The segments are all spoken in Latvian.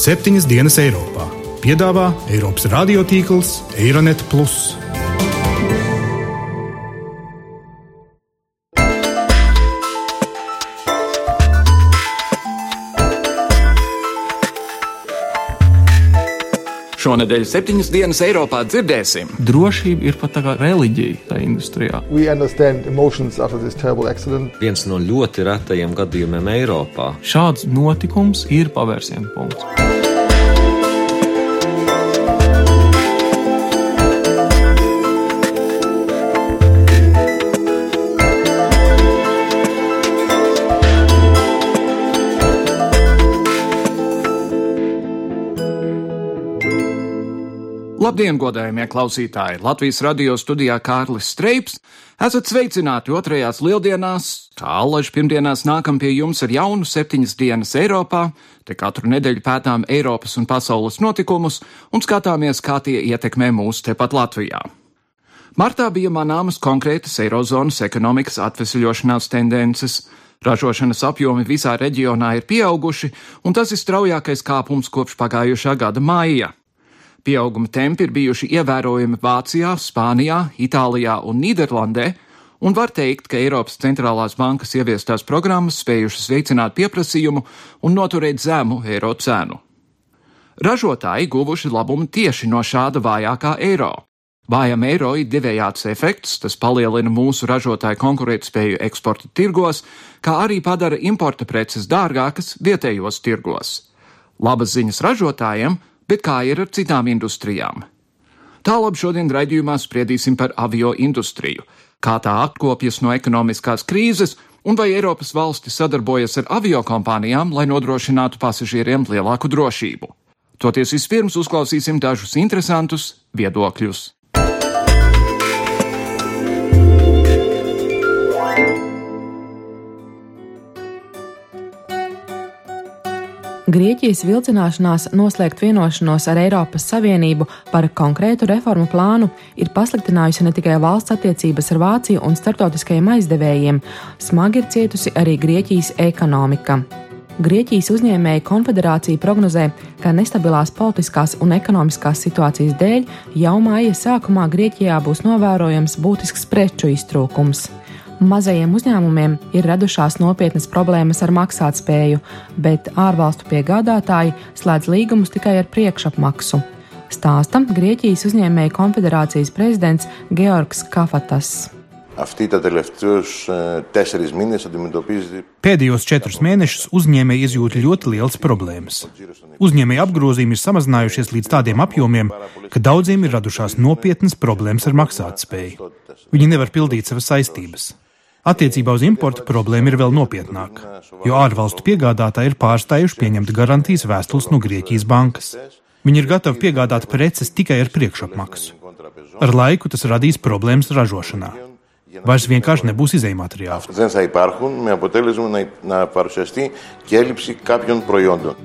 septiņas dienas Eiropā. Piedāvā Eiropas radiotīkls Eironet. Šonadēļ septiņas dienas Eiropā dzirdēsim. Drošība ir pat tā kā reliģija tajā industrijā. Viens no ļoti retajiem gadījumiem Eiropā. Šāds notikums ir pavērsiena punkts. Labdien, godējumie klausītāji! Latvijas radio studijā Kārlis Streips. Esat sveicināti otrajās lieldienās, allaž pirmdienās nākam pie jums ar jaunu septiņas dienas Eiropā, te katru nedēļu pētām Eiropas un pasaules notikumus un skatāmies, kā tie ietekmē mūs tepat Latvijā. Martā bija manāmas konkrētas Eirozonas ekonomikas atvesļošanās tendences. Ražošanas apjomi visā reģionā ir pieauguši, un tas ir straujākais kāpums kopš pagājušā gada maija. Pieauguma tempi ir bijuši ievērojami Vācijā, Spānijā, Itālijā un Nīderlandē, un var teikt, ka Eiropas centrālās bankas ieviestās programmas spējušas veicināt pieprasījumu un noturēt zemu eiro cenu. Ražotāji guvuši labumu tieši no šāda vājākā eiro. Vājam eiro ir divējāds efekts, tas palielina mūsu ražotāju konkurētspēju eksporta tirgos, kā arī padara importa preces dārgākas vietējos tirgos. Labas ziņas ražotājiem bet kā ir ar citām industrijām? Tālāk šodien raidījumā spriedīsim par avio industriju, kā tā atkopjas no ekonomiskās krīzes un vai Eiropas valstis sadarbojas ar avio kompānijām, lai nodrošinātu pasažieriem lielāku drošību. Toties vispirms uzklausīsim dažus interesantus viedokļus. Grieķijas vilcināšanās noslēgt vienošanos ar Eiropas Savienību par konkrētu reformu plānu ir pasliktinājusi ne tikai valsts attiecības ar Vāciju un starptautiskajiem aizdevējiem, smagi ir cietusi arī Grieķijas ekonomika. Grieķijas uzņēmēja konfederācija prognozē, ka nestabilās politiskās un ekonomiskās situācijas dēļ jau māja sākumā Grieķijā būs novērojams būtisks preču iztrūkums. Mazajiem uzņēmumiem ir radušās nopietnas problēmas ar maksātspēju, bet ārvalstu piegādātāji slēdz līgumus tikai ar priekšapmaksu. Stāsta Grieķijas uzņēmēju konfederācijas prezidents Georgs Kafatas. Pēdējos četrus mēnešus uzņēmēji izjūt ļoti lielas problēmas. Uzņēmēju apgrozījumi ir samazinājušies līdz tādiem apjomiem, ka daudziem ir radušās nopietnas problēmas ar maksātspēju. Viņi nevar pildīt savas saistības. Attiecībā uz importu problēma ir vēl nopietnāka, jo ārvalstu piegādātāji ir pārstājuši pieņemt garantijas vēstules no Grieķijas bankas. Viņi ir gatavi piegādāt preces tikai ar priekšapmaksu. Ar laiku tas radīs problēmas ražošanā. Vairs vienkārši nebūs izējuma materiāli.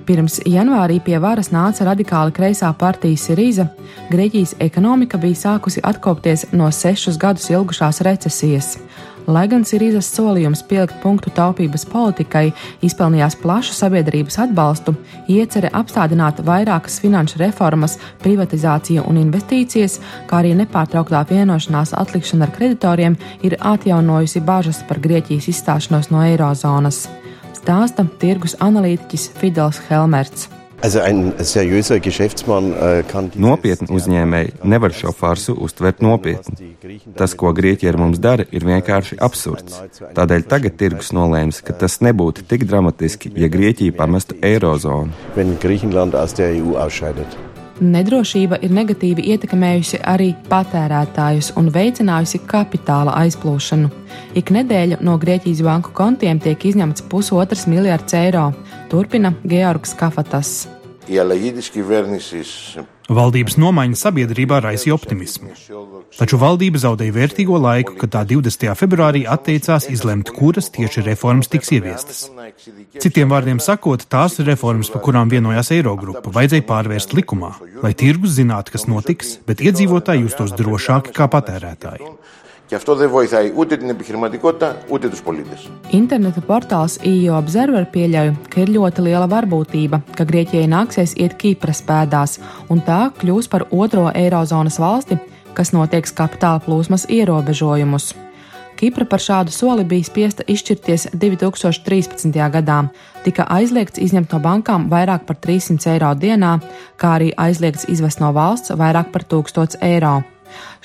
Pirms janvārī pie varas nāca radikāli kreisā partija Sirīza, Grieķijas ekonomika bija sākusi atkopties no sešus gadus ilgušās recesijas. Lai gan Sirīzas solījums pielikt punktu taupības politikai izpelnījās plašu sabiedrības atbalstu, iecerē apstādināt vairākas finanšu reformas, privatizāciju un investīcijas, kā arī nepārtrauktā vienošanās atlikšana ar kreditoriem, ir atjaunojusi bažas par Grieķijas izstāšanos no eirozonas. Stāsta tirgus analītiķis Fidels Helmerts. Äh, nopietni uzņēmēji nevar šo farsu uztvert nopietni. Tas, ko Grieķija ar mums dara, ir vienkārši absurds. Tādēļ tagad tirgus nolēms, ka tas nebūtu tik dramatiski, ja Grieķija pamestu eirozonu. Nedrošība ir negatīvi ietekmējusi arī patērētājus un veicinājusi kapitāla aizplūšanu. Ik nedēļu no Grieķijas banku kontiem tiek izņemts pusotrs miljards eiro, turpina Georgs Kafatas. Valdības nomaiņa sabiedrībā raisīja optimismu. Taču valdība zaudēja vērtīgo laiku, kad tā 20. februārī atteicās izlemt, kuras tieši reformas tiks ieviestas. Citiem vārdiem sakot, tās reformas, par kurām vienojās Eirogrupa, vajadzēja pārvērst likumā, lai tirgus zinātu, kas notiks, bet iedzīvotāji justos drošāki kā patērētāji. Και αυτό δεν βοηθάει ούτε την επιχειρηματικότητα, ούτε τους πολίτες. Interneta portāls EU Observer pieļauj, ka ir ļoti liela varbūtība, ka Grieķijai nāksies iet Kīpras pēdās, un tā kļūs par otro Eirozonas valsti, kas noteiks kapitāla plūsmas ierobežojumus. Kipra par šādu soli bija spiesta izšķirties 2013. gadā. Tika aizliegts izņemt no bankām vairāk par 300 eiro dienā, kā arī aizliegts izvest no valsts vairāk par 1000 eiro.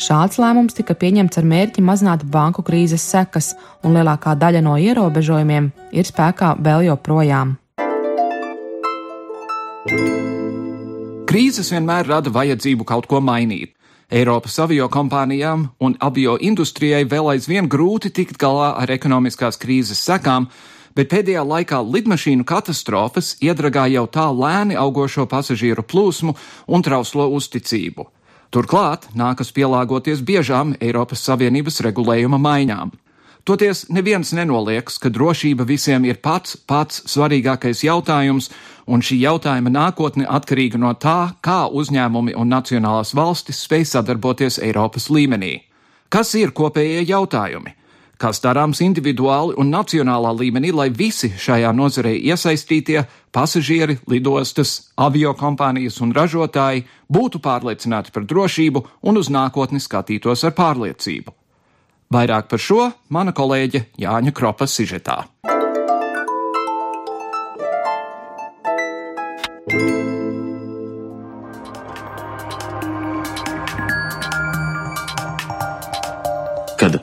Šāds lēmums tika pieņemts ar mērķi mazināt banku krīzes sekas, un lielākā daļa no ierobežojumiem ir spēkā vēl joprojām. Krīzes vienmēr rada vajadzību kaut ko mainīt. Eiropas avio kompānijām un avio industrijai vēl aizvien grūti tikt galā ar ekonomiskās krīzes sekām, bet pēdējā laikā lidmašīnu katastrofas iedragā jau tā lēni augošo pasažieru plūsmu un trauslo uzticību. Turklāt nākas pielāgoties biežām Eiropas Savienības regulējuma maiņām. Toties neviens nenoliedz, ka drošība visiem ir pats pats svarīgākais jautājums, un šī jautājuma nākotne atkarīga no tā, kā uzņēmumi un nacionālās valstis spēj sadarboties Eiropas līmenī. Kas ir kopējie jautājumi? Kas darāms individuāli un nacionālā līmenī, lai visi šajā nozarē iesaistītie pasažieri, lidostas, avio kompānijas un ražotāji būtu pārliecināti par drošību un uz nākotni skatītos ar pārliecību. Vairāk par šo mana kolēģe Jāņa Kropa sižetā. Kad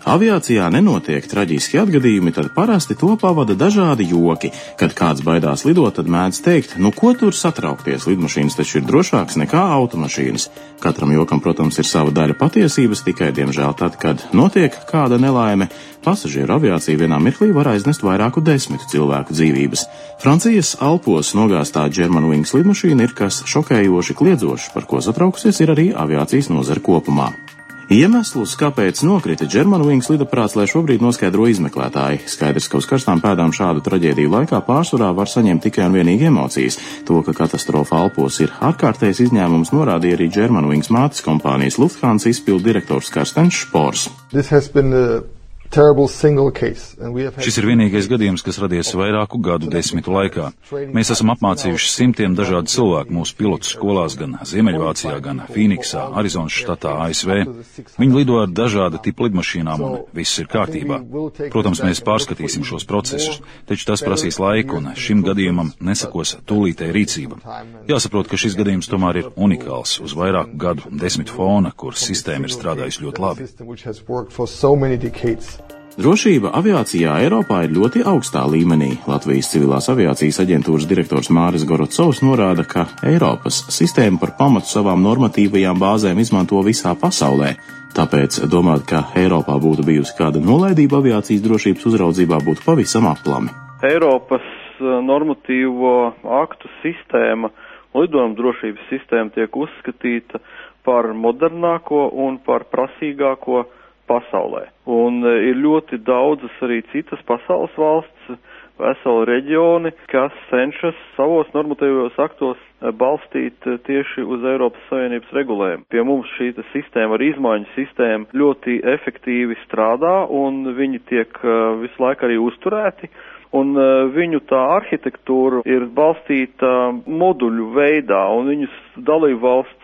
aviācijā nenotiek traģiski atgadījumi, tad parasti to pavada dažādi joki. Kad kāds baidās lidot, tad mēdz teikt, nu ko tur satraukties, lidmašīnas taču ir drošākas nekā automašīnas. Katram jokam, protams, ir sava daļa patiesības, tikai, diemžēl, tad, kad notiek kāda nelaime, pasažieru aviācija vienā mirklī var aiznest vairāku desmitu cilvēku dzīvības. Francijas Alpos nogāztā Germanwings lidmašīna ir kas šokējoši kliedzošs, par ko satraukusies ir arī aviācijas nozara kopumā. Iemeslus, kāpēc nokrita Germanwings lidaprāts, lai šobrīd noskaidro izmeklētāji. Skaidrs, ka uz karstām pēdām šādu traģēdiju laikā pārsvarā var saņemt tikai un vienīgi emocijas. To, ka katastrofa Alpos ir ārkārtējs izņēmums, norādīja arī Germanwings mātes kompānijas Lufthansa izpildu direktors Karstens Špors. Šis ir vienīgais gadījums, kas radies vairāku gadu desmitu laikā. Mēs esam apmācījuši simtiem dažādu cilvēku mūsu pilotu skolās gan Ziemeļvācijā, gan Fīniksā, Arizonas štatā, ASV. Viņi lido ar dažādu tipu lidmašīnām un viss ir kārtībā. Protams, mēs pārskatīsim šos procesus, taču tas prasīs laiku un šim gadījumam nesakos tūlītēji rīcība. Jāsaprot, ka šis gadījums tomēr ir unikāls uz vairāku gadu desmitu fona, kur sistēma ir strādājusi ļoti labi. Drošība aviācijā Eiropā ir ļoti augstā līmenī. Latvijas civilās aviācijas aģentūras direktors Māris Gorocovs norāda, ka Eiropas sistēma par pamatu savām normatīvajām bāzēm izmanto visā pasaulē. Tāpēc domāt, ka Eiropā būtu bijusi kāda nolaidība aviācijas drošības uzraudzībā, būtu pavisam aplami. Eiropas eh, normatīvo aktu sistēma, lidojuma drošības sistēma tiek uzskatīta par modernāko un par prasīgāko pasaulē. Un e, ir ļoti daudzas arī citas pasaules valsts, veseli reģioni, kas cenšas savos normatīvos aktos e, balstīt e, tieši uz Eiropas Savienības regulējumu. Pie mums šī sistēma ar izmaiņu sistēmu ļoti efektīvi strādā un viņi tiek visu laiku arī uzturēti. Un viņu tā arhitektūra ir balstīta moduļu veidā, un viņus dalību valsts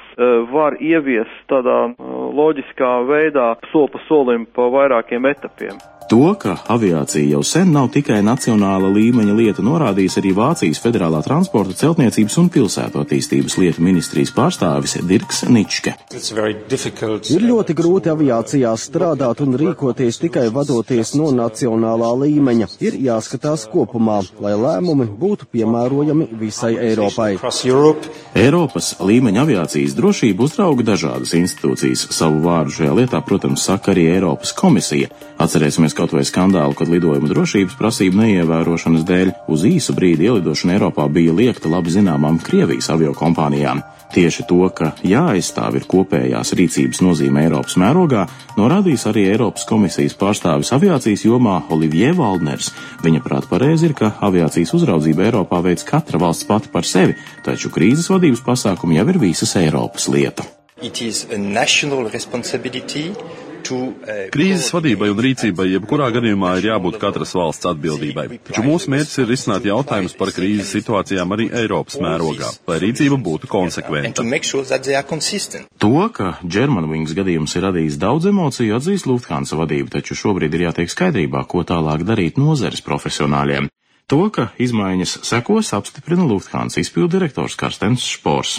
var ieviest tādā eh, loģiskā veidā, soli pa solim, pa vairākiem etapiem. To, ka aviācija jau sen nav tikai nacionāla līmeņa lieta, norādījis arī Vācijas Federālā transporta celtniecības un pilsētu attīstības lietu ministrijas pārstāvis Dirks Ničke. Ir ļoti grūti aviācijā strādāt un rīkoties tikai vadoties no nacionālā līmeņa. Ir jāskatās kopumā, lai lēmumi būtu piemērojami visai Eiropai. Eiropas līmeņa aviācijas drošību uzrauga dažādas institūcijas. Savu vārdu šajā lietā, protams, saka arī Eiropas komisija. Atcerēsimies kaut vai skandālu, kad lidojuma drošības prasību neievērošanas dēļ uz īsu brīdi ielidošana Eiropā bija liekta labi zināmām Krievijas aviokompānijām. Tieši to, ka jāaizstāv ir kopējās rīcības nozīme Eiropas mērogā, norādījis arī Eiropas komisijas pārstāvis aviācijas jomā Olivier Valdners. Viņa prāt pareizi ir, ka aviācijas uzraudzība Eiropā veids katra valsts pati par sevi, taču krīzes vadības pasākumi jau ir visas Eiropas lieta. Krīzes vadībai un rīcībai jebkurā gadījumā ir jābūt katras valsts atbildībai. Taču mūsu mērķis ir risināt jautājumus par krīzes situācijām arī Eiropas mērogā, lai rīcība būtu konsekventa. To, ka Germanwings gadījums ir radījis daudz emociju, atzīst Lufthansa vadība, taču šobrīd ir jātiek skaidrībā, ko tālāk darīt nozares profesionāļiem. To, ka izmaiņas sekos, apstiprina Lufthansa izpildirektors Karstens Špors.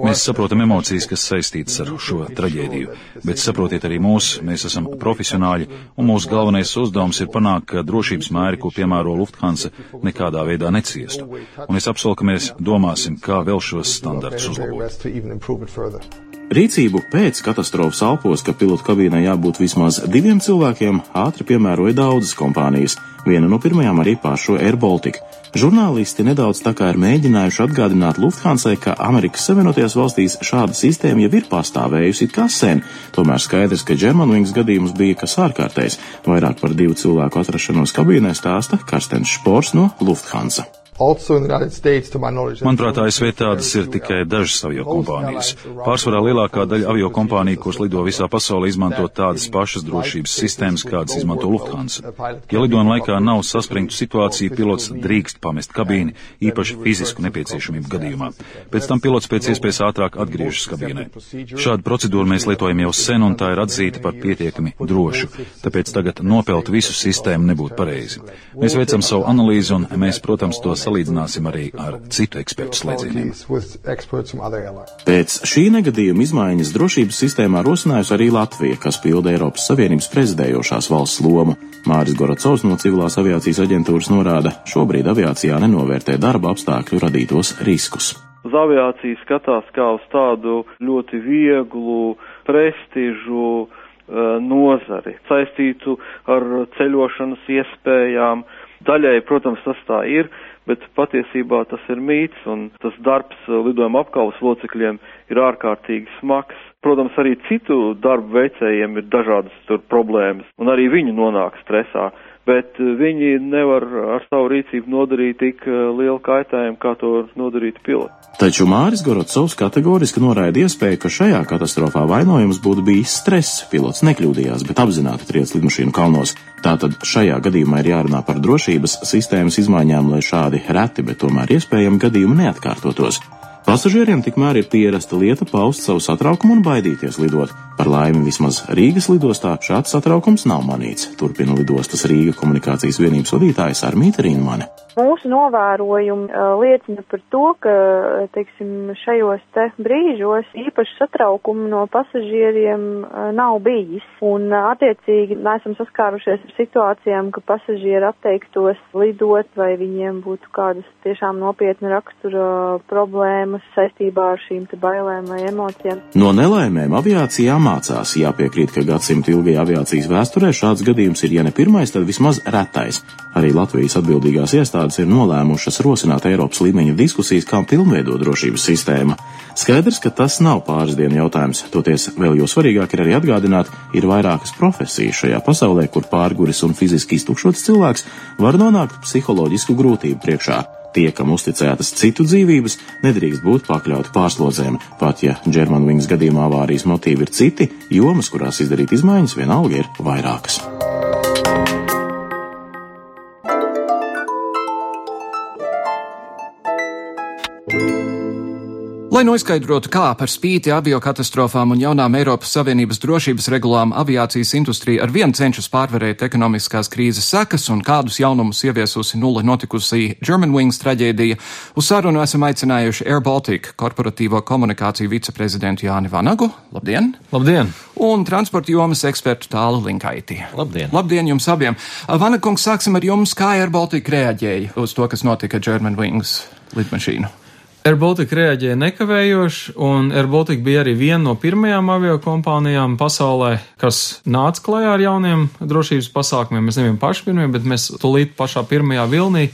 Mēs saprotam emocijas, kas saistītas ar šo traģēdiju, bet saprotiet arī mūs, mēs esam profesionāļi, un mūsu galvenais uzdevums ir panākt, ka drošības mēri, ko piemēro Lufthansa, nekādā veidā neciestu. Un es apsolu, ka mēs domāsim, kā vēl šos standartus uzlabot. Rīcību pēc katastrofas Alpos, ka pilotu kabīnē jābūt vismaz diviem cilvēkiem, ātri piemēroja daudzas kompānijas. Viena no pirmajām arī pašu Air Baltica. Žurnālisti nedaudz tā kā ir mēģinājuši atgādināt Lufthansai, ka Amerikas Savienotajās valstīs šāda sistēma jau ir pastāvējusi kā sen. Tomēr skaidrs, ka Germanwings gadījums bija kas ārkārtējs. Vairāk par divu cilvēku atrašanos kabīnē stāsta Karstens Špors no Lufthansa. Manuprāt, ASV tādas ir tikai dažas avio kompānijas. Pārsvarā lielākā daļa avio kompāniju, kuras lido visā pasaulē, izmanto tādas pašas drošības sistēmas, kādas izmanto Lufthansa. Ja lidojuma laikā nav saspringtu situāciju, pilots drīkst pamest kabīni, īpaši fizisku nepieciešamību gadījumā. Pēc tam pilots pēc iespējas ātrāk atgriežas kabīnē. Šādu procedūru mēs lietojam jau sen, un tā ir atzīta par pietiekami drošu, tāpēc tagad nopelt visu sistēmu nebūtu pareizi. Mēs veicam savu analīzi, un mēs, protams, to salīdzināsim arī ar citu ekspertu slēdzieniem. Pēc šī negadījuma izmaiņas drošības sistēmā rosinājusi arī Latvija, kas pilda Eiropas Savienības prezidējošās valsts lomu. Māris Goracovs no Civilās aviācijas aģentūras norāda, šobrīd aviācijā nenovērtē darba apstākļu radītos riskus. Uz aviāciju skatās kā uz tādu ļoti vieglu prestižu nozari, saistītu ar ceļošanas iespējām. Daļai, protams, tas tā ir, bet patiesībā tas ir mīts un tas darbs lidojuma apkalpas locekļiem ir ārkārtīgi smags. Protams, arī citu darbu veicējiem ir dažādas tur problēmas, un arī viņi nonāk stresā, bet viņi nevar ar savu rīcību nodarīt tik lielu kaitējumu, kā to nodarīt piloti. Taču Māris Gorotsovs kategoriski noraida iespēju, ka šajā katastrofā vainojums būtu bijis stress. Pilots nekļūdījās, bet apzināti triec lidmašīnu kalnos. Tātad šajā gadījumā ir jārunā par drošības sistēmas izmaiņām, lai šādi reti, bet tomēr iespējami gadījumi neatkārtotos. Pasažieriem tikmēr ir pierasta lieta paust savu satraukumu un baidīties lidot. Par laimi vismaz Rīgas lidostā šāds satraukums nav manīts, turpina lidostas Rīga komunikācijas vienības vadītājs Armīta Rīnmane. Mūsu novērojumi liecina par to, ka, teiksim, šajos te brīžos īpaši satraukumu no pasažieriem nav bijis. Un, attiecīgi, neesam saskārušies ar situācijām, ka pasažieri atteiktos lidot vai viņiem būtu kādas tiešām nopietna rakstura problēmas saistībā ar šīm te bailēm vai emocijām. No nelaimēm aviācijā mācās jāpiekrīt, ka gadsimta ilgajā aviācijas vēsturē šāds gadījums ir, ja ne pirmais, tad vismaz retais. Arī Latvijas atbildīgās iestādes ir nolēmušas rosināt Eiropas līmeņa diskusijas, kā pilnveidot drošības sistēmu. Skaidrs, ka tas nav pāris dienu jautājums, toties vēl jau svarīgāk ir arī atgādināt, ir vairākas profesijas šajā pasaulē, kur pārguris un fiziski iztukšots cilvēks var nonākt psiholoģisku grūtību priekšā. Tie, kam uzticētas citu dzīvības, nedrīkst būt pakļauti pārslodzēm, pat ja Germanwings gadījumā avārijas motīvi ir citi, jomas, kurās izdarīt izmaiņas, vienalga ir vairākas. Lai noskaidrotu, kā par spīti aviokatastrofām un jaunām Eiropas Savienības drošības regulām aviācijas industrija ar vienu cenšas pārvarēt ekonomiskās krīzes sekas un kādus jaunumus ieviesusi nulle notikusī Germanwings traģēdija, uz sarunu esam aicinājuši Air Baltica korporatīvo komunikāciju viceprezidentu Jāni Vanagu. Labdien! Labdien! Un transporta jomas ekspertu Tālu Linkaiti. Labdien! Labdien jums abiem! Vanakungs, sāksim ar jums, kā Air Baltica reaģēja uz to, kas notika Germanwings lidmašīnu. Air Baltica reaģēja nekavējoši, un Air Baltica bija arī viena no pirmajām avio kompānijām pasaulē, kas nāca klajā ar jauniem drošības pasākumiem. Mēs nebijām paši pirmie, bet mēs tūlīt pašā pirmajā vilnī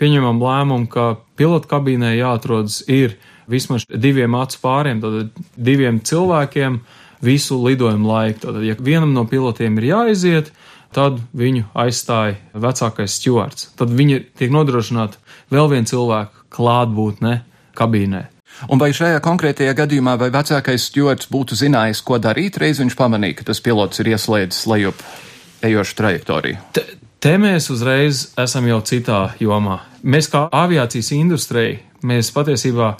pieņemam lēmumu, ka pilotu kabīnē jāatrodas ir vismaz diviem acu pāriem, tad diviem cilvēkiem visu lidojumu laiku. Tātad, ja vienam no pilotiem ir jāiziet, tad viņu aizstāja vecākais stjuards. Tad viņi tiek nodrošināta vēl viena cilvēka klātbūtne kabīnē. Un vai šajā konkrētajā gadījumā vai vecākais stjords būtu zinājis, ko darīt, reiz viņš pamanīja, ka tas pilots ir ieslēdzis lejup ejošu trajektoriju? Te, te mēs uzreiz esam jau citā jomā. Mēs kā aviācijas industrija, mēs patiesībā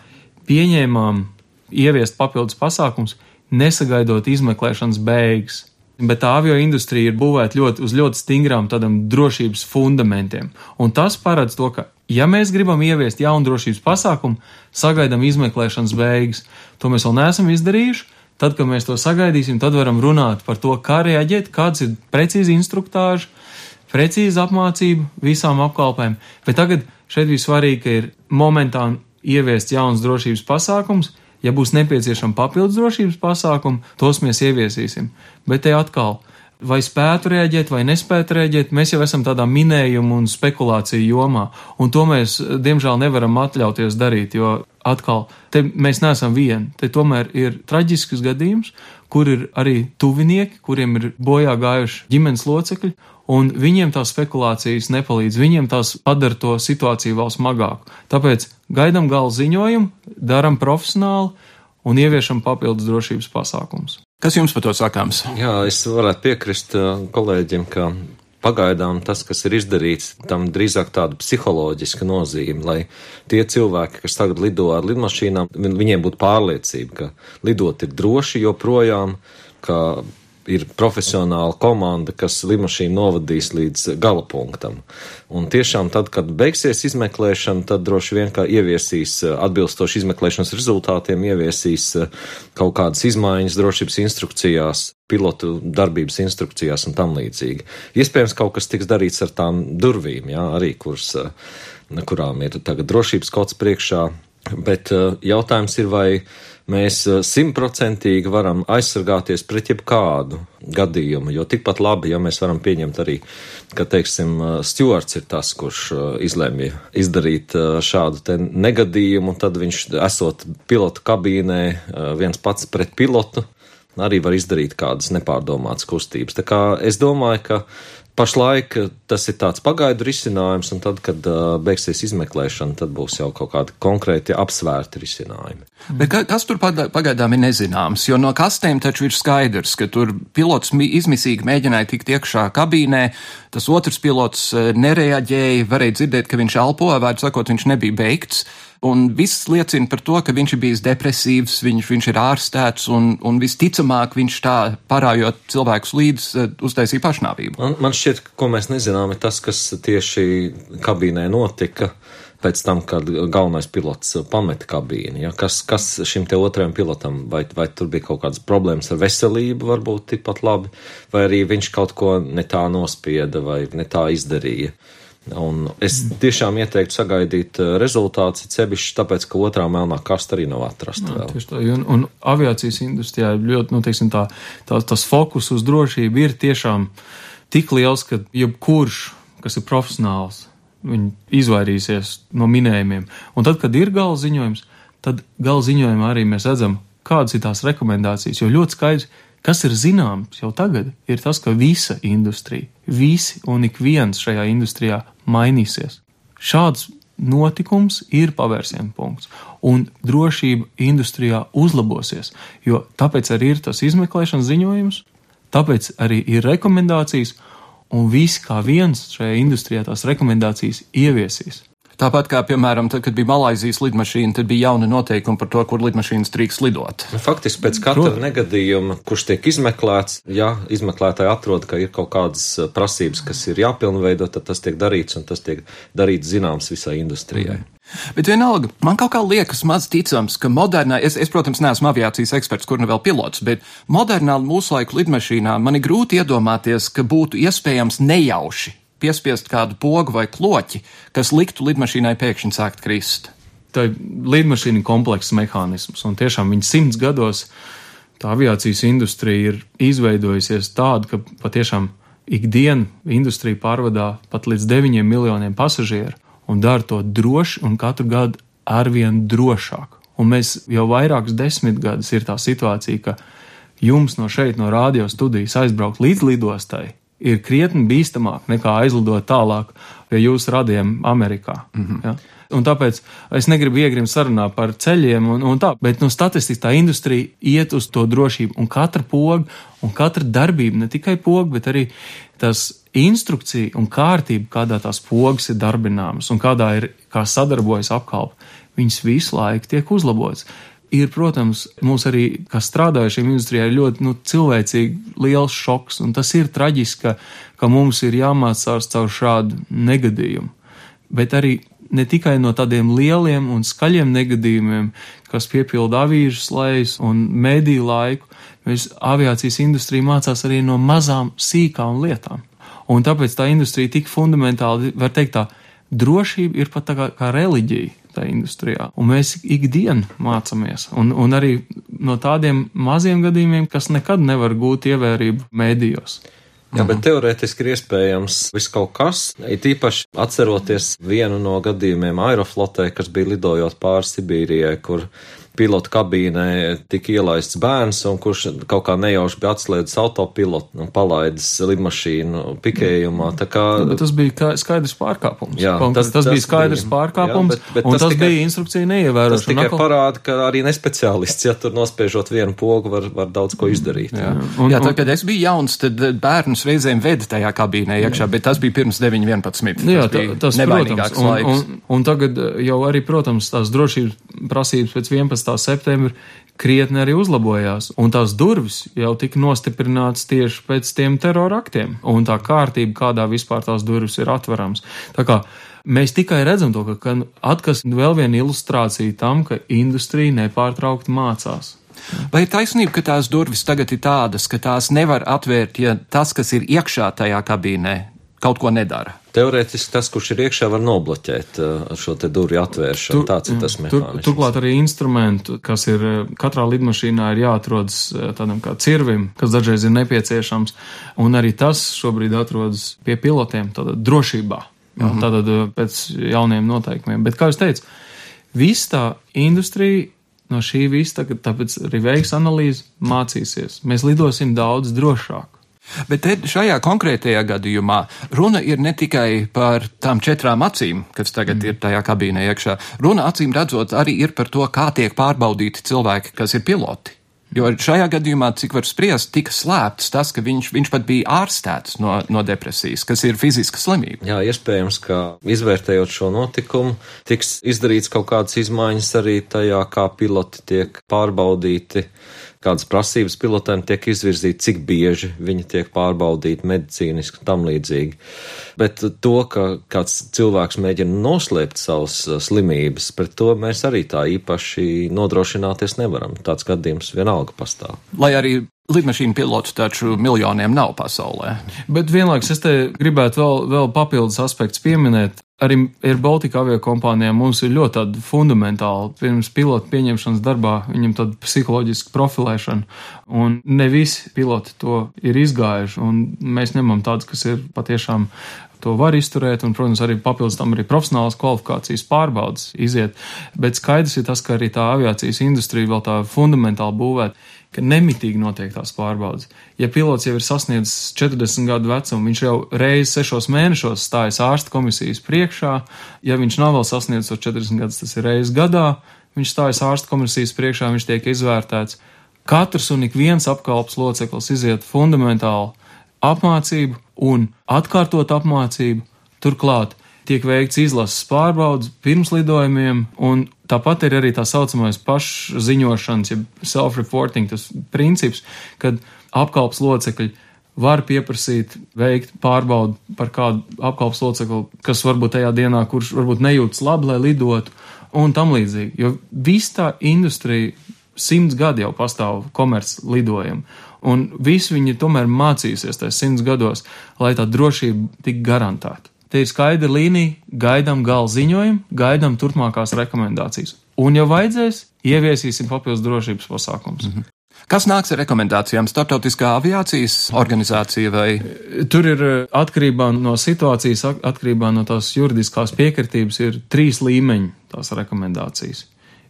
pieņēmām ieviest papildus pasākums, nesagaidot izmeklēšanas beigas. Bet tā avio industrija ir būvēta ļoti, uz ļoti stingrām tādām drošības fundamentiem. Un tas paredz to, ka, ja mēs gribam ieviest jaunu drošības pasākumu, sagaidām izmeklēšanas beigas. To mēs vēl neesam izdarījuši. Tad, kad mēs to sagaidīsim, tad varam runāt par to, kā reaģēt, kāds ir precīzi instruktāži, precīzi apmācība visām apkalpēm. Bet tagad šeit bija svarīgi, ka ir momentāni ieviest jauns drošības pasākums, Ja būs nepieciešama papildus drošības pasākumi, tos mēs ieviesīsim. Bet te atkal, vai spētu rēģēt, vai nespētu rēģēt, mēs jau esam tādā minējuma un spekulāciju jomā, un to mēs, diemžēl, nevaram atļauties darīt, jo atkal, te mēs neesam vieni, te tomēr ir traģisks gadījums, kur ir arī tuvinieki, kuriem ir bojā gājuši ģimenes locekļi, un viņiem tās spekulācijas nepalīdz, viņiem tās padara to situāciju vēl smagāku. Tāpēc gaidām gala ziņojumu, daram profesionāli un ieviešam papildus drošības pasākumus. Kas jums par to sakāms? Jā, es varētu piekrist uh, kolēģiem, ka pagaidām tas, kas ir izdarīts, tam drīzāk tāda psiholoģiska nozīme, lai tie cilvēki, kas tagad lido ar lidmašīnām, viņiem būtu pārliecība, ka lidot ir droši joprojām, ka ir profesionāla komanda, kas lidmašīnu novadīs līdz gala punktam. Un tiešām tad, kad beigsies izmeklēšana, tad droši vien kā ieviesīs atbilstoši izmeklēšanas rezultātiem, ieviesīs eh, kaut kādas izmaiņas drošības instrukcijās, pilotu darbības instrukcijās un tam līdzīgi. Iespējams, kaut kas tiks darīts ar tām durvīm, jā, arī kuras, eh, kurām ir tagad drošības kods priekšā, bet eh, jautājums ir, vai mēs eh, simtprocentīgi varam aizsargāties pret jebkādu gadījumu, jo tikpat labi, ja mēs varam pieņemt arī, ka, teiksim, eh, Stjuarts ir tas, kurš eh, izlēma izdarīt šādu negadījumu, tad viņš, esot pilotu kabīnē, viens pats pret pilotu, arī var izdarīt kādas nepārdomātas kustības. Tā kā es domāju, ka Pašlaik tas ir tāds pagaidu risinājums, un tad, kad uh, beigsies izmeklēšana, tad būs jau kaut kādi konkrēti apsvērti risinājumi. Bet ka, kas tur pagaidām ir nezināms? Jo no kastēm taču ir skaidrs, ka tur pilots izmisīgi mēģināja tikt iekšā kabīnē, tas otrs pilots nereaģēja, varēja dzirdēt, ka viņš elpo, vārdu sakot, viņš nebija beigts. Un viss liecina par to, ka viņš ir bijis depresīvs, viņš, viņš ir ārstēts un, un visticamāk viņš tā parājot cilvēkus līdz eh, uztaisīja pašnāvību. Man, man šķiet, ko mēs nezinām, ir tas, kas tieši kabīnē notika pēc tam, kad galvenais pilots pameta kabīni. Ja? Kas, kas šim te otrajam pilotam, vai, vai tur bija kaut kādas problēmas ar veselību, varbūt tikpat labi, vai arī viņš kaut ko ne tā nospieda vai ne tā izdarīja. Un es tiešām ieteiktu sagaidīt eh, rezultātus, cevišķi tāpēc, ka otrā melnā kasta arī nav atrasta Jā. Tā, un, un aviācijas industrijā ļoti, nu, teiksim, tā, tā, tas fokus uz drošību ir tiešām tik liels, ka jebkurš, kas ir profesionāls, viņi izvairīsies no minējumiem. Un tad, kad ir gala ziņojums, tad gala ziņojumā arī mēs redzam, kādas ir tās rekomendācijas, jo ļoti skaidrs, Kas ir zināms jau tagad, ir tas, ka visa industrija, visi un ik viens šajā industrijā mainīsies. Šāds notikums ir pavērsienu punkts, un drošība industrijā uzlabosies, jo tāpēc arī ir tas izmeklēšanas ziņojums, tāpēc arī ir rekomendācijas, un visi kā viens šajā industrijā tās rekomendācijas ieviesīs. Tāpat kā, piemēram, tad, kad bija Malaisijas lidmašīna, tad bija jauni noteikumi par to, kur lidmašīnas drīkst lidot. Nu, faktiski pēc katra Prot. negadījuma, kurš tiek izmeklēts, ja izmeklētāji atrod, ka ir kaut kādas uh, prasības, kas ir jāpilnveido, tad tas tiek darīts un tas tiek darīts zināms visai industrijai. Mm. Bet vienalga, man kaut kā liekas maz ticams, ka modernā, es, es protams, neesmu aviācijas eksperts, kur nu vēl pilots, bet modernā mūsu laiku lidmašīnā man ir grūti iedomāties, ka būtu iespējams nejauši piespiest kādu pogu vai kloķi, kas liktu lidmašīnai pēkšņi sākt krist. Tā ir lidmašīna komplekss mehānisms, un tiešām viņa simts gados tā aviācijas industrija ir izveidojusies tāda, ka patiešām ikdienu industrija pārvadā pat līdz 9 miljoniem pasažieru un dara to droši un katru gadu arvien drošāk. Un mēs jau vairākus desmitgadus ir tā situācija, ka jums no šeit, no radio studijas aizbraukt līdz lidostai ir krietni bīstamāk nekā aizlidot tālāk pie jūsu radiem Amerikā. Mm -hmm. ja? Un tāpēc es negribu iegrimt sarunā par ceļiem un, un tā, bet nu, statistikas tā industrija iet uz to drošību. Un katra poga un katra darbība, ne tikai poga, bet arī tas instrukcija un kārtība, kādā tās pogas ir darbināmas un kādā ir kā sadarbojas apkalpe, viņas visu laiku tiek uzlabotas ir, protams, mums arī, kas strādājušiem industrijā, ir ļoti nu, cilvēcīgi liels šoks, un tas ir traģiski, ka, ka mums ir jāmācās caur šādu negadījumu. Bet arī ne tikai no tādiem lieliem un skaļiem negadījumiem, kas piepilda avīžu slēdz un mediju laiku, mēs aviācijas industrija mācās arī no mazām, sīkām lietām. Un tāpēc tā industrija tik fundamentāli, var teikt, tā drošība ir pat tā kā, kā reliģija tajā industrijā. Un mēs ikdienu mācāmies. Un, un arī no tādiem maziem gadījumiem, kas nekad nevar gūt ievērību mēdījos. Jā, bet teorētiski ir iespējams viss kaut kas. It īpaši atceroties vienu no gadījumiem Aeroflotē, kas bija lidojot pāri Sibīrijai, kur pilota kabīnē tika ielaists bērns, un kurš kaut kā nejauši bija atslēdzis autopilotu un palaidis lidmašīnu pikējumā. Kā... Bet tas bija skaidrs pārkāpums. Jā, tas, tas, tas bija skaidrs bija, pārkāpums, jā, bet, bet un tas, tas tikai, bija instrukcija neievērošana. Tas tikai akal... parāda, ka arī nespeciālists, ja tur nospiežot vienu pogu, var, var daudz ko izdarīt. Jā, un, jā tad, kad es biju jauns, tad bērnus reizēm veda tajā kabīnē iekšā, bet tas bija pirms 9.11. Jā, tas, tas protams, un, un, un tagad jau arī, protams, tās drošības prasības pēc 11 septembra krietni arī uzlabojās, un tās durvis jau tika nostiprinātas tieši pēc tiem teroraktiem, un tā kārtība, kādā vispār tās durvis ir atverams. Tā kā mēs tikai redzam to, ka, ka atkas vēl viena ilustrācija tam, ka industrija nepārtraukti mācās. Vai ir taisnība, ka tās durvis tagad ir tādas, ka tās nevar atvērt, ja tas, kas ir iekšā tajā kabīnē, kaut ko nedara? Teorētiski tas, kurš ir iekšā, var nobloķēt uh, šo te durvju atvēršanu. Tur, Tāds ir tas mehānisms. Tur, turklāt arī instrumentu, kas ir uh, katrā lidmašīnā ir jāatrodas uh, tādam kā cirvim, kas dažreiz ir nepieciešams, un arī tas šobrīd atrodas pie pilotiem, tātad drošībā, jā, mm -hmm. tātad pēc jauniem noteikumiem. Bet, kā jūs teicu, viss tā industrija no šī visa tagad, tāpēc arī veiks analīzi, mācīsies. Mēs lidosim daudz drošāk. Bet te šajā konkrētajā gadījumā runa ir ne tikai par tām četrām acīm, kas tagad mm. ir tajā kabīnē iekšā. Runa acīm redzot arī ir par to, kā tiek pārbaudīti cilvēki, kas ir piloti. Jo šajā gadījumā, cik var spriest, tika slēpts tas, ka viņš, viņš pat bija ārstēts no, no depresijas, kas ir fiziska slimība. Jā, iespējams, ka izvērtējot šo notikumu, tiks izdarīts kaut kādas izmaiņas arī tajā, kā piloti tiek pārbaudīti kādas prasības pilotēm tiek izvirzītas, cik bieži viņi tiek pārbaudīti medicīniski un tam līdzīgi. Bet to, ka kāds cilvēks mēģina noslēpt savas uh, slimības, pret to mēs arī tā īpaši nodrošināties nevaram. Tāds gadījums vienalga pastāv. Lai arī Lidmašīnu pilotu taču miljoniem nav pasaulē. Bet vienlaikus es te gribētu vēl, vēl papildus aspektus pieminēt. Arī Air Baltica avio kompānijām mums ir ļoti tāda fundamentāla pirms pilotu pieņemšanas darbā, viņam tāda psiholoģiska profilēšana, un ne visi piloti to ir izgājuši, un mēs ņemam tādus, kas ir patiešām to var izturēt, un, protams, arī papildus tam arī profesionālas kvalifikācijas pārbaudas iziet. Bet skaidrs ir tas, ka arī tā aviācijas industrija vēl tā fundamentāli būvēta ka nemitīgi notiek tās pārbaudas. Ja pilots jau ir sasniedzis 40 gadu vecumu, viņš jau reizes sešos mēnešos stājas ārsta komisijas priekšā. Ja viņš nav vēl sasniedzis 40 gadus, tas ir reizes gadā, viņš stājas ārsta komisijas priekšā, viņš tiek izvērtēts. Katrs un ik viens apkalpes loceklis iziet fundamentālu apmācību un atkārtot apmācību. Turklāt tiek veikts izlases pārbaudas pirms lidojumiem, un tāpat ir arī tā saucamais pašziņošanas, ja self-reporting, princips, kad apkalps locekļi var pieprasīt, veikt pārbaudu par kādu apkalpas locekli, kas varbūt tajā dienā, kurš varbūt nejūtas labi, lai lidotu, un tam līdzīgi. Jo viss tā industrija simts gadi jau pastāv komerc lidojumi, un visi viņi tomēr mācīsies tajos simts gados, lai tā drošība tik garantēta. Te ir skaidra līnija, gaidām gala ziņojumu, gaidām turpmākās rekomendācijas. Un, ja vajadzēs, ieviesīsim papildus drošības pasākumus. Mm -hmm. Kas nāks ar rekomendācijām? Startautiskā aviācijas organizācija vai? Tur ir eh, atkarībā no situācijas, atkarībā no tās juridiskās piekritības, ir trīs līmeņi tās rekomendācijas.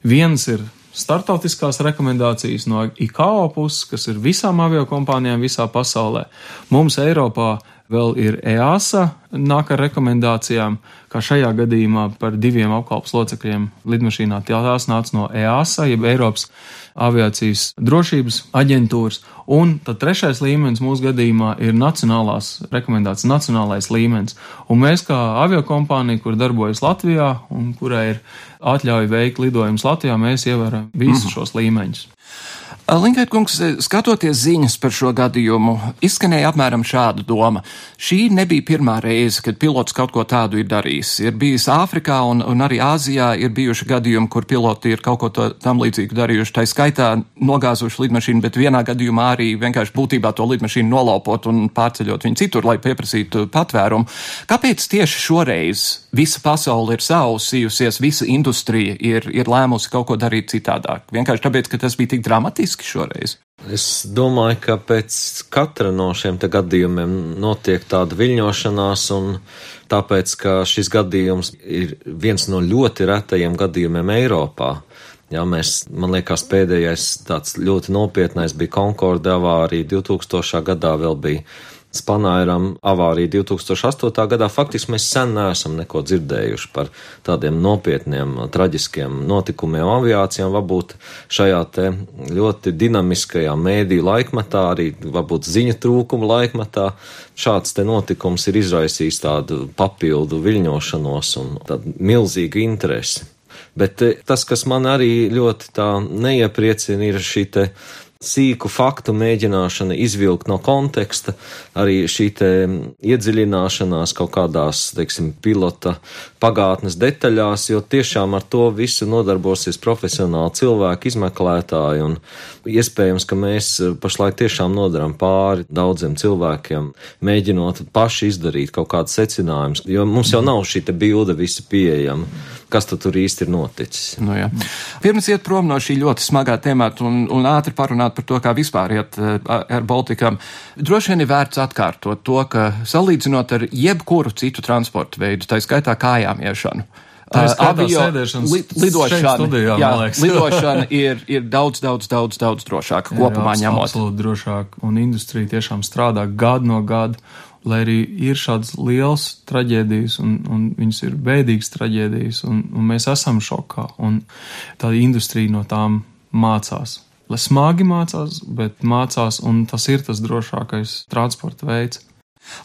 Viens ir startautiskās rekomendācijas no ICAO puses, kas ir visām aviokompānijām visā pasaulē. Mums Eiropā Vēl ir EASA, nāk ar rekomendācijām, kā šajā gadījumā par diviem apkalpes locekļiem lidmašīnā. Tās nāca no EASA, jeb Eiropas aviācijas drošības aģentūras. Un tad trešais līmenis mūsu gadījumā ir nacionālās rekomendācijas, nacionālais līmenis. Un mēs kā aviokompānija, kur darbojas Latvijā un kurai ir atļauja veikt lidojumus Latvijā, mēs ievaram visus mm -hmm. šos līmeņus. Linkēt kungs, skatoties ziņas par šo gadījumu, izskanēja apmēram šāda doma. Šī nebija pirmā reize, kad pilots kaut ko tādu ir darījis. Ir bijis Āfrikā un, un arī Āzijā ir bijuši gadījumi, kur piloti ir kaut ko to, tam līdzīgu darījuši. Tā skaitā nogāzuši lidmašīnu, bet vienā gadījumā arī vienkārši būtībā to lidmašīnu nolaupot un pārceļot viņu citur, lai pieprasītu patvērumu. Kāpēc tieši šoreiz visa pasaule ir sausījusies, visa industrija ir, ir lēmusi kaut ko darīt citādāk? Vienkārši tāpēc, ka tas bija tik dramatiski būtiski šoreiz? Es domāju, ka pēc katra no šiem gadījumiem notiek tāda viļņošanās, un tāpēc, ka šis gadījums ir viens no ļoti retajiem gadījumiem Eiropā. Jā, mēs, man liekas, pēdējais tāds ļoti nopietnais bija Concorde avārija 2000. gadā vēl bija Spanairam avārija 2008. gadā. Faktiski mēs sen neesam neko dzirdējuši par tādiem nopietniem, traģiskiem notikumiem aviācijām. Varbūt šajā te ļoti dinamiskajā mēdī laikmetā, arī varbūt ziņu trūkuma laikmetā, šāds te notikums ir izraisījis tādu papildu viļņošanos un tādu milzīgu interesi. Bet eh, tas, kas man arī ļoti tā neiepriecina, ir šī te sīku faktu mēģināšana izvilkt no konteksta, arī šī iedziļināšanās kaut kādās, teiksim, pilota pagātnes detaļās, jo tiešām ar to visu nodarbosies profesionāli cilvēki, izmeklētāji, un iespējams, ka mēs pašlaik tiešām nodaram pāri daudziem cilvēkiem, mēģinot paši izdarīt kaut kādus secinājumus, jo mums jau nav šī bilde visi pieejama kas tur īsti ir noticis. Nu, jā. Pirms iet prom no šī ļoti smagā temata un, un ātri parunāt par to, kā vispār iet uh, ar Baltikam, droši vien ir vērts atkārtot to, ka salīdzinot ar jebkuru citu transportu veidu, tā skaitā kājām iešanu. Tā ir uh, avio li, lidošana, studijā, jā, lidošana ir, ir daudz, daudz, daudz, daudz drošāka kopumā jā, ņemot. Absolūti drošāk, un industrija tiešām strādā gadu no gada, lai arī ir šādas lielas traģēdijas, un, un viņas ir bēdīgas traģēdijas, un, un mēs esam šokā, un tā industrija no tām mācās. Lai smagi mācās, bet mācās, un tas ir tas drošākais transporta veids.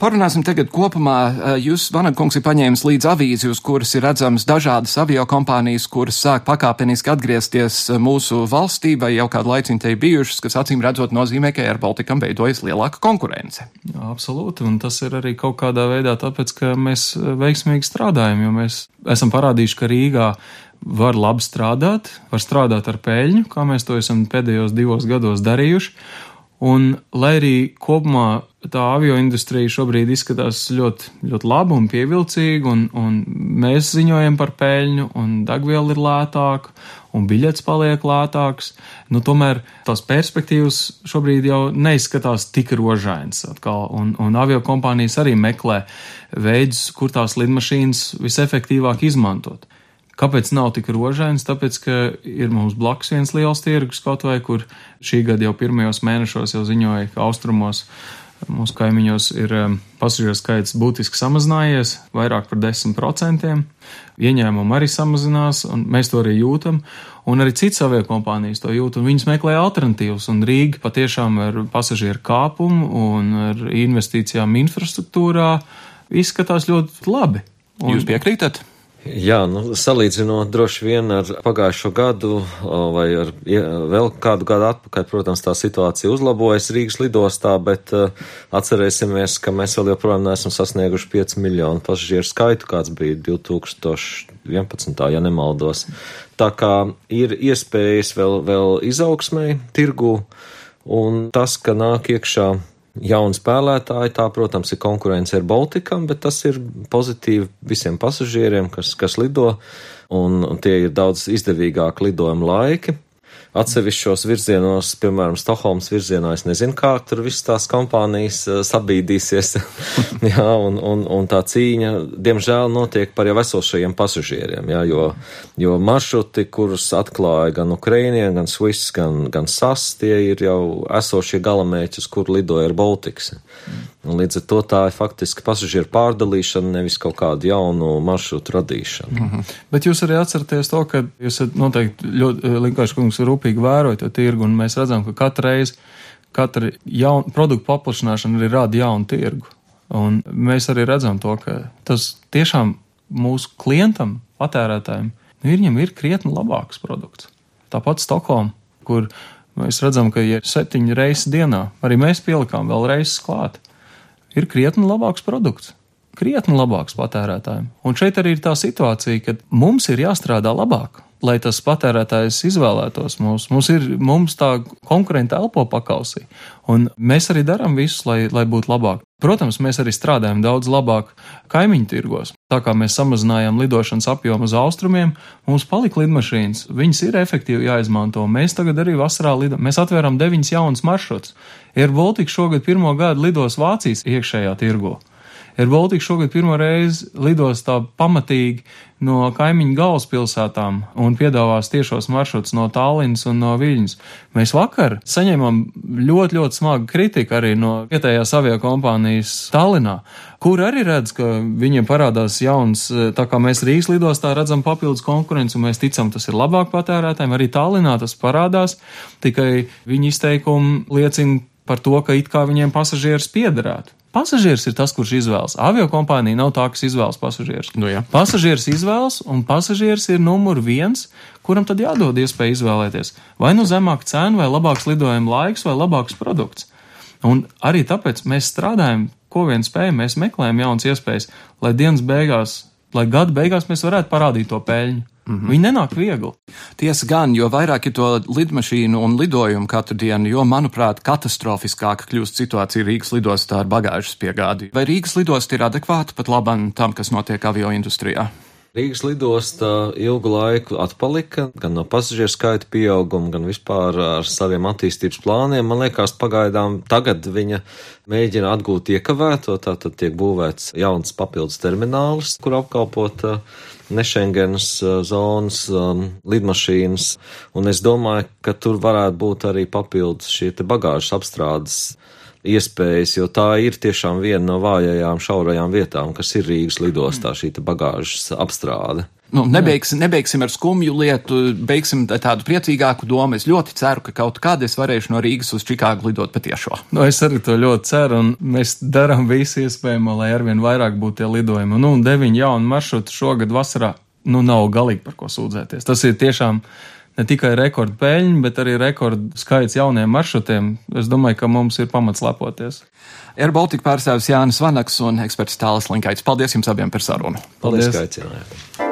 Parunāsim tagad kopumā. Eh, jūs, Vanagungs, ir paņēmis līdz avīzi, uz kuras ir redzamas dažādas avio kompānijas, kuras sāk pakāpeniski atgriezties eh, mūsu valstī, vai jau kādu laiciņu te ir bijušas, kas acīm redzot nozīmē, ka Air Balticam veidojas lielāka konkurence. Jā, absolūti, un tas ir arī kaut kādā veidā tāpēc, ka mēs eh, veiksmīgi strādājam, jo mēs esam parādījuši, ka Rīgā var labi strādāt, var strādāt ar peļņu, kā mēs to esam pēdējos divos gados darījuši. Un, lai arī kopumā tā avio industrija šobrīd izskatās ļoti, ļoti laba un pievilcīga, un, un mēs ziņojam par peļņu, un degviela ir lētāka, un biļets paliek lētāks, nu, tomēr tās perspektīvas šobrīd jau neizskatās tik rožainas atkal, un, un avio kompānijas arī meklē veidus, kur tās lidmašīnas visefektīvāk izmantot. Kāpēc nav tik rožains? Tāpēc, ka ir mums blakus viens liels tirgus kaut vai, kur šī gada jau pirmajos mēnešos jau ziņoja, ka austrumos mūsu kaimiņos ir um, pasažieru skaits būtiski samazinājies, vairāk par 10%. Ieņēmumi arī samazinās, un mēs to arī jūtam. Un arī citas aviokompānijas to jūt, un viņas meklē alternatīvas. Un Rīga patiešām ar pasažieru kāpumu un ar investīcijām infrastruktūrā izskatās ļoti labi. Un, Jūs piekrītat? Jā, nu, salīdzinot droši vien ar pagājušo gadu vai ar vēl kādu gadu atpakaļ, protams, tā situācija uzlabojas Rīgas lidostā, bet uh, atcerēsimies, ka mēs vēl joprojām neesam sasnieguši 5 miljonu pasažieru skaitu, kāds bija 2011. ja nemaldos. Tā kā ir iespējas vēl, vēl izaugsmai tirgu, un tas, ka nāk iekšā jauni spēlētāji. Tā, protams, ir konkurence ar Baltikam, bet tas ir pozitīvi visiem pasažieriem, kas, kas lido, un, un tie ir daudz izdevīgāki lidojuma laiki atsevišķos virzienos, piemēram, Stokholmas virzienā. Es nezinu, kā tur visas tās kompānijas uh, sabīdīsies. jā, un, un, un tā cīņa, diemžēl, notiek par jau esošajiem pasažieriem, jā, jo, jo maršruti, kurus atklāja gan Ukrainie, gan Swiss, gan, gan SAS, tie ir jau esošie galamērķi, uz kur lidoja ar Baltics. Un līdz ar to tā ir faktiski pasažieru pārdalīšana, nevis kaut kādu jaunu maršrutu radīšana. Mm -hmm. Bet jūs arī atceraties to, ka jūs noteikti ļoti, Linkāšu kungs, rūpīgi vērojat to tirgu, un mēs redzam, ka katru reizi, katra jauna produktu paplašināšana arī rada jaunu tirgu. Un mēs arī redzam to, ka tas tiešām mūsu klientam, patērētājiem, nu, viņam ir krietni labāks produkts. Tāpat Stokholma, kur mēs redzam, ka ir septiņi reizes dienā, arī mēs pielikām vēl reizes klāt ir krietni labāks produkts. Krietni labāks patērētājiem. Un šeit arī ir tā situācija, ka mums ir jāstrādā labāk, lai tas patērētājs izvēlētos mūs. Mums ir mums tā konkurenta elpo pakausī, un mēs arī darām visu, lai, lai būtu labāk. Protams, mēs arī strādājam daudz labāk kaimiņu tirgos. Tā kā mēs samazinājām lidošanas apjomu uz austrumiem, mums palika lidmašīnas. Viņas ir efektīvi jāizmanto. Mēs tagad arī vasarā lidojam. Mēs atvērām deviņas jaunas maršrutus. Air Baltica šogad pirmo gadu lidos Vācijas iekšējā tirgo. Air Baltica šogad pirmo reizi lidos tā pamatīgi no kaimiņu galvaspilsētām un piedāvās tiešos maršrutus no Tallinas un no Viļņas. Mēs vakar saņēmām ļoti, ļoti smagu kritiku arī no vietējās aviokompānijas Tallinā, kur arī redz, ka viņiem parādās jauns, tā kā mēs Rīgas lidostā redzam papildus konkurenci un mēs ticam, tas ir labāk patērētājiem, arī Tallinā tas parādās, tikai viņa izteikumi liecina par to, ka it kā viņiem pasažieris piederētu. Pasažieris ir tas, kurš izvēlas. Avio kompānija nav tā, kas izvēlas pasažierus. Nu, jā. pasažieris izvēlas, un pasažieris ir numur viens, kuram tad jādod iespēja izvēlēties. Vai nu zemāk cena, vai labāks lidojuma laiks, vai labāks produkts. Un arī tāpēc mēs strādājam, ko vien spējam, mēs meklējam jaunas iespējas, lai dienas beigās, lai gada beigās mēs varētu parādīt to peļņu. Mm -hmm. Viņi nenāk viegli. Tiesa gan, jo vairāk ir to lidmašīnu un lidojumu katru dienu, jo, manuprāt, katastrofiskāka kļūst situācija Rīgas lidostā ar bagāžas piegādi. Vai Rīgas lidosta ir adekvāta pat labam tam, kas notiek avio industrijā? Rīgas lidosta ilgu laiku atpalika gan no pasažieru skaita pieauguma, gan vispār ar saviem attīstības plāniem. Man liekas, pagaidām tagad viņa mēģina atgūt iekavēto, tātad tiek būvēts jauns papildus terminālis, kur apkalpot uh, nešengenas uh, zonas um, lidmašīnas, un es domāju, ka tur varētu būt arī papildus šie bagāžas apstrādes iespējas, jo tā ir tiešām viena no vājajām, šaurajām vietām, kas ir Rīgas lidostā, šī bagāžas apstrāde. Nu, nebeigsim, nebeigsim ar skumju lietu, beigsim tādu priecīgāku domu. Es ļoti ceru, ka kaut kādā es varēšu no Rīgas uz Čikāgu lidot patiešo. Nu, es arī to ļoti ceru, un mēs darām visu iespējamo, lai arvien vairāk būtu tie lidojumi. Nu, un deviņi jauni maršruti šogad vasarā, nu, nav galīgi par ko sūdzēties. Tas ir tiešām ne tikai rekordu peļņu, bet arī rekordu skaits jauniem maršrutiem. Es domāju, ka mums ir pamats lepoties. Air Baltica pārstāvis Jānis Vanaks un eksperts Tālis Linkaits. Paldies jums abiem par sarunu. Paldies, Paldies.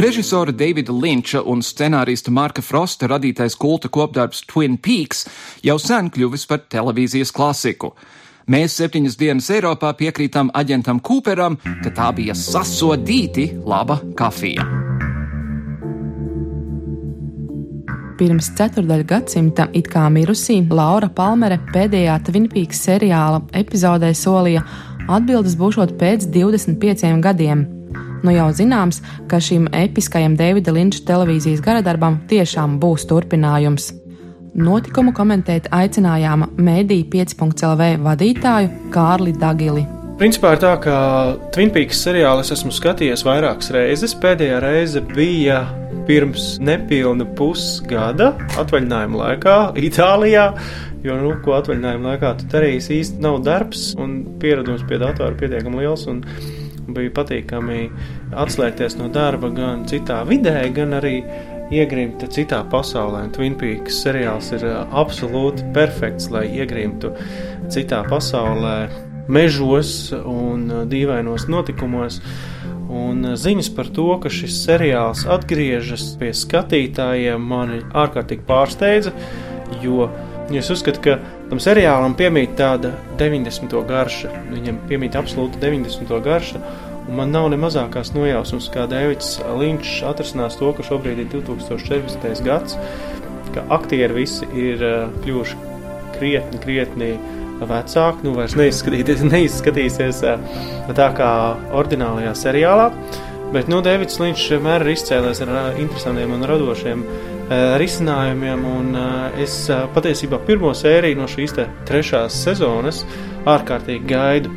Režisora Davida Linča un scenārista Marka Frosta radītais kulta kopdarbs Twin Peaks jau sen kļuvis par televīzijas klasiku. Mēs septiņas dienas Eiropā piekrītam aģentam Cooperam, ka tā bija sasodīti laba kafija. Pirms ceturdaļa gadsimta it kā mirusī Laura Palmere pēdējā Twinpeaks seriāla epizodē solīja, atbildes būšot pēc 25 gadiem. Nu jau zināms, ka šim episkajam Davida Linča televīzijas garadarbam tiešām būs turpinājums. Notikumu komentēt aicinājām Mēdī 5.CLV vadītāju Kārli Dagili. Principā ir tā, ka Twin Peaks seriālu es esmu skatījies vairākas reizes. Pēdējā reize bija pirms nepilna pusgada atvaļinājuma laikā Itālijā. Jo, nu, ko atvaļinājuma laikā tu darīsi, īsti nav darbs, un pieredums pie datora pietiekami liels. Bija patīkami atslēgties no darba gan citā vidē, gan arī iegrimta citā pasaulē. Un Twin Peaks seriāls ir uh, absolūti perfekts, lai iegrimtu citā pasaulē, mežos un uh, dīvainos notikumos. Un ziņas par to, ka šis seriāls atgriežas pie skatītājiem, mani ārkārtīgi pārsteidza, jo es uzskatu, ka tam seriālam piemīt tāda 90. garša. Viņam piemīt absolūti 90. garša. Un man nav ne mazākās nojausmas, kā Dēvids Linčs atrasinās to, ka šobrīd ir 2014. gads, ka aktieri visi ir uh, kļuvuši krietni, krietni vecāki, nu vairs neizskatīsies, neizskatīsies uh, tā kā ordinālajā seriālā. Bet, nu, Dēvids Linčs vienmēr ir izcēlējies ar uh, interesantiem un radošiem risinājumiem. Un es patiesībā pirmo sēriju no šīs trešās sezonas ārkārtīgi gaidu.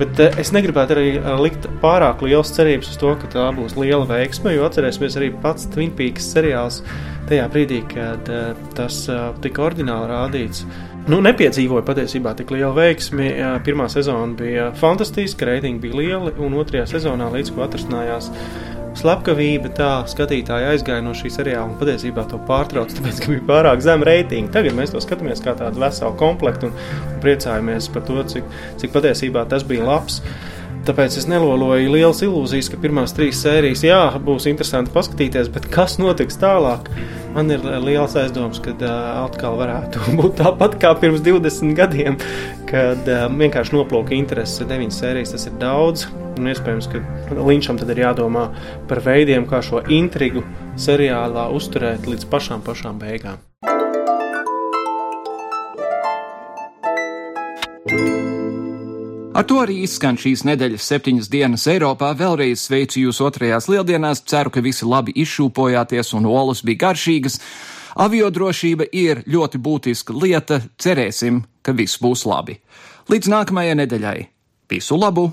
Bet es negribētu arī likt pārāk lielas cerības uz to, ka tā būs liela veiksme, jo atcerēsimies arī pats Twin Peaks seriāls tajā brīdī, kad tas tika ordināli rādīts. Nu, nepiedzīvoja patiesībā tik lielu veiksmi. Pirmā sezona bija fantastiska, reitingi bija lieli, un otrajā sezonā līdz ko atrasinājās slepkavība, tā skatītāji aizgāja no šī seriāla un patiesībā to pārtrauca, tāpēc, ka bija pārāk zema reitinga. Tagad mēs to skatāmies kā tādu veselu komplektu un, un priecājamies par to, cik, cik patiesībā tas bija labs. Tāpēc es neloloju lielas ilūzijas, ka pirmās trīs sērijas, jā, būs interesanti paskatīties, bet kas notiks tālāk? Man ir liels aizdoms, ka uh, atkal varētu būt tāpat kā pirms 20 gadiem, kad uh, vienkārši noplūka intereses. Deviņas sērijas tas ir daudz, un iespējams, ka Linčam tad ir jādomā par veidiem, kā šo intrigu seriālā uzturēt līdz pašām, pašām beigām. Ar to arī izskan šīs nedēļas septiņas dienas Eiropā. Vēlreiz sveicu jūs otrajās lieldienās, ceru, ka visi labi izšūpojāties un olas bija garšīgas. Aviodrošība ir ļoti būtiska lieta, cerēsim, ka viss būs labi. Līdz nākamajai nedēļai. Visu labu!